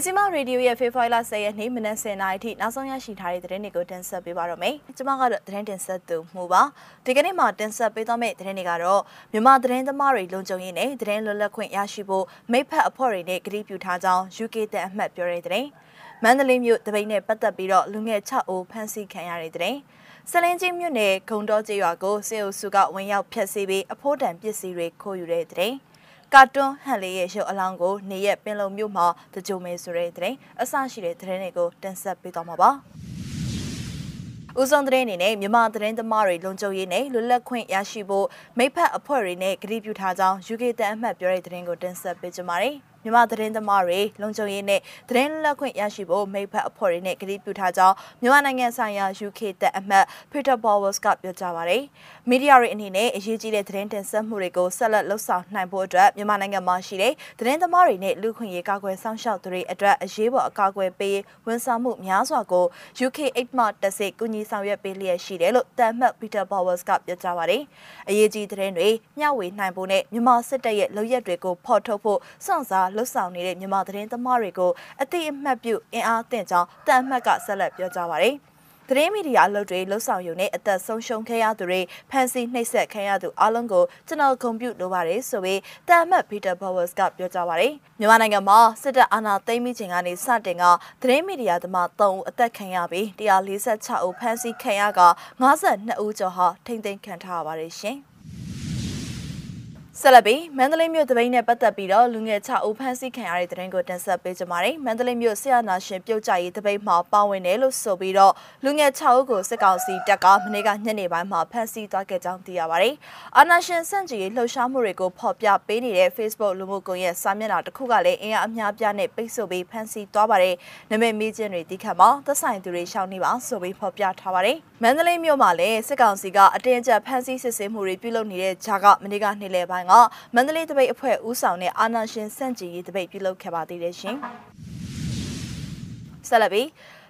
မြစီမရေဒီယိုရဲ့ဖေဖော်ဝါရီလ10ရက်နေ့မနက်10:00နာရီထိနောက်ဆုံးရရှိထားတဲ့သတင်းတွေကိုတင်ဆက်ပေးပါတော့မယ်။ကျွန်မကတော့သတင်းတင်ဆက်သူမှုပါ။ဒီကနေ့မှာတင်ဆက်ပေးသွားမယ့်သတင်းတွေကတော့မြန်မာသတင်းသမားတွေလုံခြုံရေးနဲ့သတင်းလွတ်လပ်ခွင့်ရရှိဖို့မိဖက်အဖွဲ့တွေနဲ့ကတိပြုထားကြောင်း UK တဲ့အမှတ်ပြောတဲ့သတင်း။မန္တလေးမြို့တပိတ်နဲ့ပတ်သက်ပြီးတော့လူငယ်6ဦးဖမ်းဆီးခံရတဲ့သတင်း။စလင်းချင်းမြို့နယ်ဂုံတော်ကျေးရွာကိုစေအုပ်စုကဝင်ရောက်ဖျက်ဆီးပြီးအဖိုးတန်ပစ္စည်းတွေခိုးယူတဲ့တဲ့ ကာတွန်းဟန်လေးရဲ့ရုပ်အလောင်းကိုနေရက်ပင်လုံမြို့မှာတကြိုမဲဆိုတဲ့တဲ့အဆရှိတဲ့သတင်းတွေကိုတင်ဆက်ပေးသွားမှာပါ။ဦးဆောင်တဲ့အနေနဲ့မြန်မာသတင်းသမားတွေလုံခြုံရေးနဲ့လွတ်လပ်ခွင့်ရရှိဖို့မိဖက်အဖွဲ့တွေနဲ့ကတိပြုထားကြောင်း UK တန်အမှတ်ပြောတဲ့သတင်းကိုတင်ဆက်ပေးကြပါမယ်။ မြန်မာသတင်းသမားတွေလုံခြုံရေးနဲ့သတင်းလက်ခွင့်ရရှိဖို့မိဖက်အဖွဲ့တွေနဲ့ကတိပြုထားကြောင်းမြန်မာနိုင်ငံဆိုင်ရာ UK တပ်အမတ် Peter Bowers ကပြောကြားပါတယ်။မီဒီယာတွေအနေနဲ့အရေးကြီးတဲ့သတင်းတင်ဆက်မှုတွေကိုဆက်လက်လှုပ်ဆောင်နိုင်ဖို့အတွက်မြန်မာနိုင်ငံမှာရှိတဲ့သတင်းသမားတွေနဲ့လူခွင့်ရေးကာကွယ်ဆောင်ရှောက်သူတွေအတွက်အရေးပေါ်အကာအကွယ်ပေးဝန်ဆောင်မှုများစွာကို UK 8မှတက်စိတ်ကူညီဆောင်ရွက်ပေးလျက်ရှိတယ်လို့တပ်အမတ် Peter Bowers ကပြောကြားပါတယ်။အရေးကြီးသတင်းတွေမျှဝေနိုင်ဖို့နဲ့မြန်မာစစ်တပ်ရဲ့လုပ်ရက်တွေကိုဖော်ထုတ်ဖို့စွန့်စားလှုပ်ဆောင်နေတဲ့မြန်မာသတင်းသမားတွေကိုအသိအမှတ်ပြုအင်အားသင့်ကြောင်းတန်အမှတ်ကဆက်လက်ပြောကြားပါတယ်။သတင်းမီဒီယာအလုပ်တွေလှုပ်ဆောင်ယူနေအသက်ဆုံးရှုံးခဲ့ရသူတွေဖန်ဆီးနှိပ်စက်ခံရသူအလုံးကိုကျွန်တော်ဂုဏ်ပြုလိုပါတယ်ဆိုပြီးတန်အမတ်ပီတာဘော်ဝတ်ကပြောကြားပါတယ်မြန်မာနိုင်ငံမှာစစ်တပ်အာဏာသိမ်းပြီးချိန်ကနေစတင်ကသတင်းမီဒီယာသမား3ဦးအသက်ခံရပြီး146ဦးဖမ်းဆီးခံရက52ဦးကျော်ဟာထိမ့်သိမ်းခံထားရပါတယ်ရှင်။ ဆက်လက်ပြီးမန္တလေးမြို့တပိန်းနဲ့ပတ်သက်ပြီးတော့လူငယ်6ဦးဖမ်းဆီးခံရတဲ့တဲ့ရင်ကိုတင်ဆက်ပေးကြပါမယ်။မန္တလေးမြို့ဆရာနာရှင်ပြုတ်ကြရေးတပိန်းမှာပါဝင်တယ်လို့ဆိုပြီးတော့လူငယ်6ဦးကိုစစ်ကောင်စီတပ်ကမနေ့ကညနေပိုင်းမှာဖမ်းဆီးသွားခဲ့ကြောင်းသိရပါတယ်။အာနာရှင်စန့်ကျင်ရေးလှုပ်ရှားမှုတွေကိုဖော်ပြပေးနေတဲ့ Facebook လူမှုကွန်ရက်စာမျက်နှာတစ်ခုကလည်းအင်အားအများပြားနဲ့ပိတ်ဆို့ပြီးဖမ်းဆီးသွားပါတယ်။နမိတ်မေးခြင်းတွေတိခတ်မှာသက်ဆိုင်သူတွေရှောင်နေပါဆိုပြီးဖော်ပြထားပါတယ်။မန္တလေးမြို့မှာလည်းစစ်ကောင်စီကအတင်းအကျပ်ဖမ်းဆီးစစ်ဆေးမှုတွေပြုလုပ်နေတဲ့ဂျာကမနေ့ကနေ့လယ်ပိုင်းကမန္တလေးတပိတ်အဖွဲ့ဦးဆောင်တဲ့အာနာရှင်စန့်ကျင်ရေးတပိတ်ပြုလုပ်ခဲ့ပါသေးတယ်ရှင်။ဆက်လက်ပြီး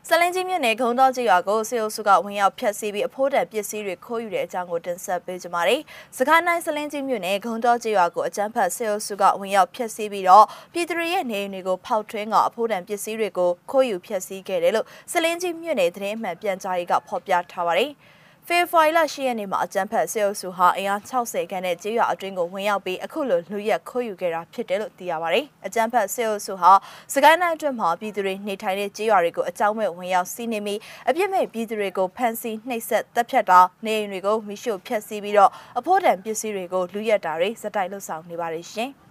ဆလင်းကြီးမြို့နယ်ဂုံတော်ကြီးရွာကိုစေအုပ်စုကဝင်ရောက်ဖျက်ဆီးပြီးအဖိုးတန်ပစ္စည်းတွေခိုးယူတဲ့အကြောင်းကိုတင်ဆက်ပေးကြပါမယ်။စကိုင်းတိုင်းဆလင်းကြီးမြို့နယ်ဂုံတော်ကြီးရွာကိုအကြမ်းဖက်စေအုပ်စုကဝင်ရောက်ဖျက်ဆီးပြီးတော့ပြည်သူတွေရဲ့နေအိမ်တွေကိုဖောက်ထွင်းကအဖိုးတန်ပစ္စည်းတွေကိုခိုးယူဖျက်ဆီးခဲ့တယ်လို့ဆလင်းကြီးမြို့နယ်သတင်းအမှန်ပြန်ကြားရေးကဖော်ပြထားပါတယ်။ ဖေဖော်ဝါရီလ10ရက်နေ့မှာအကြံဖက်စေအုပ်စုဟာအင်အား60ခန်းနဲ့ကြေးရွာအတွင်းကိုဝင်ရောက်ပြီးအခုလိုလူရက်ခိုးယူခဲ့တာဖြစ်တယ်လို့သိရပါတယ်။အကြံဖက်စေအုပ်စုဟာစကိုင်းတိုင်းအတွင်းမှာပြည်သူတွေနေထိုင်တဲ့ကြေးရွာတွေကိုအကြောင်းမဲ့ဝင်ရောက်စီးနေပြီးအပြစ်မဲ့ပြည်သူတွေကိုဖမ်းဆီးနှိပ်စက်တပ်ဖြတ်တာနေအိမ်တွေကိုမိရှို့ဖျက်ဆီးပြီးတော့အဖို့တန်ပစ္စည်းတွေကိုလူရက်တာတွေစတိုက်လှုပ်ဆောင်နေပါတယ်ရှင်။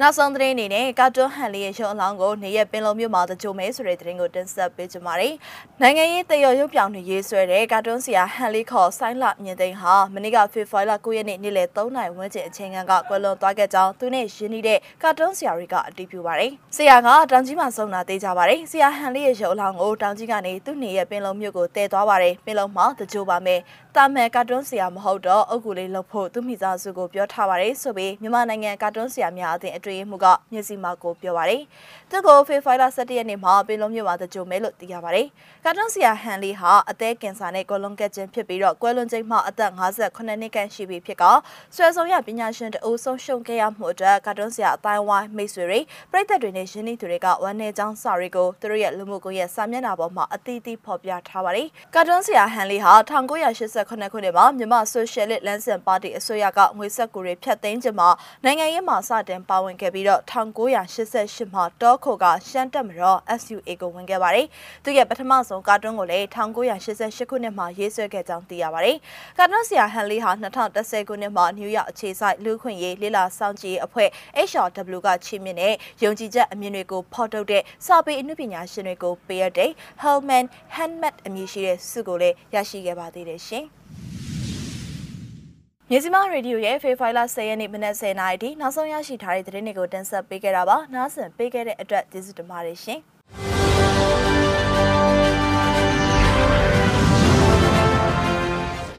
နောက်ဆုံးသတင်းအနေနဲ့ကာတွန်းဟန်လေးရဲ့ရုံအလောင်းကိုနေရက်ပင်လုံမြို့မှာတကြိုမဲဆိုတဲ့သတင်းကိုတင်ဆက်ပေးကြပါမယ်။နိုင်ငံရေးတရော်ရုပ်ပြောင်တွေရေးဆွဲတဲ့ကာတွန်းဆရာဟန်လေးခေါ်ဆိုင်းလမြင့်သိန်းဟာမနေ့ကဖေဖော်ဝါရီလ9ရက်နေ့နေ့လယ်3နာရီဝန်းကျင်အချိန်ကကွယ်လွန်သွားခဲ့ကြောင်းသူနဲ့ရင်းနှီးတဲ့ကာတွန်းဆရာတွေကအတည်ပြုပါတယ်။ဆရာကတောင်ကြီးမှာဆုံးတာသိကြပါတယ်။ဆရာဟန်လေးရဲ့ရုံအလောင်းကိုတောင်ကြီးကနေသူ့နေရဲ့ပင်လုံမြို့ကိုတည်သွားပါတယ်။ပင်လုံမှာတကြိုပါမယ်။တာမယ်ကာတွန်းဆရာမဟုတ်တော့အုတ်ကူလေးလှုပ်ဖို့သူမိသားစုကိုပြောထားပါတယ်ဆိုပြီးမြန်မာနိုင်ငံကာတွန်းဆရာများအသင်းအတွင်းမှုကမျက်စိမှကိုပြောပါတယ်။သူကိုဖေဖိုင်လာ17ရက်နေ့မှာပင်လုံးမြို့မှာတကြိုမဲလို့သိရပါတယ်။ကာတွန်းဆရာဟန်လီဟာအသက်ကင်ဆာနဲ့ကိုလွန်ကက်ခြင်းဖြစ်ပြီးတော့ကွယ်လွန်ချိန်မှာအသက်58နှစ်ခန့်ရှိပြီဖြစ်ကဆွဲဆောင်ရပညာရှင်တအိုးဆုံးရှုံးခဲ့ရမှုအတွက်ကာတွန်းဆရာအတိုင်းဝိုင်းမိတ်ဆွေတွေပြည်သက်တွေနဲ့ရင်းနှီးသူတွေကဝမ်းနည်းကြောင်းစာတွေကိုသူတို့ရဲ့လူမှုကွန်ရက်စာမျက်နှာပေါ်မှာအသီးသီးဖော်ပြထားပါတယ်။ကာတွန်းဆရာဟန်လီဟာ1988ခုနှစ်မှာမြန်မာဆိုရှယ်လစ်လမ်းစဉ်ပါတီအစိုးရကငွေဆက်ကူတွေဖျက်သိမ်းခြင်းမှာနိုင်ငံရေးမှာစတင်ပါဝင်ခဲ့ပြီးတော့1988မှာတောခိုကရှမ်းတက်မတော် SUA ကိုဝင်ခဲ့ပါတယ်။သူရဲ့ပထမဆုံးကာတွန်းကိုလည်း1988ခုနှစ်မှာရေးဆွဲခဲ့ကြောင်းသိရပါတယ်။ကာတွန်းဆရာဟန်လီဟာ2010ခုနှစ်မှာနယူးယောက်အခြေစိုက်လူခွင့်ရေးလေးလာစောင့်ကြည့်အဖွဲ့ HRW ကချီးမြှင့်တဲ့ယုံကြည်ချက်အမြင်တွေကိုဖော်ထုတ်တဲ့စာပေအမှုပညာရှင်တွေကိုပေးရတဲ့ Hellman Handmade အမည်ရှိတဲ့ဆုကိုလည်းရရှိခဲ့ပါသေးတယ်ရှင်။ မြစီမရေဒီယိုရဲ့ဖေဖိုင်လာ10ရက်နေ့မနက်10:00နာရီထိနောက်ဆုံးရရှိထားတဲ့သတင်းတွေကိုတင်ဆက်ပေးခဲ့တာပါ။နားဆင်ပေးခဲ့တဲ့အတွက်ကျေးဇူးတင်ပါတယ်ရှင်။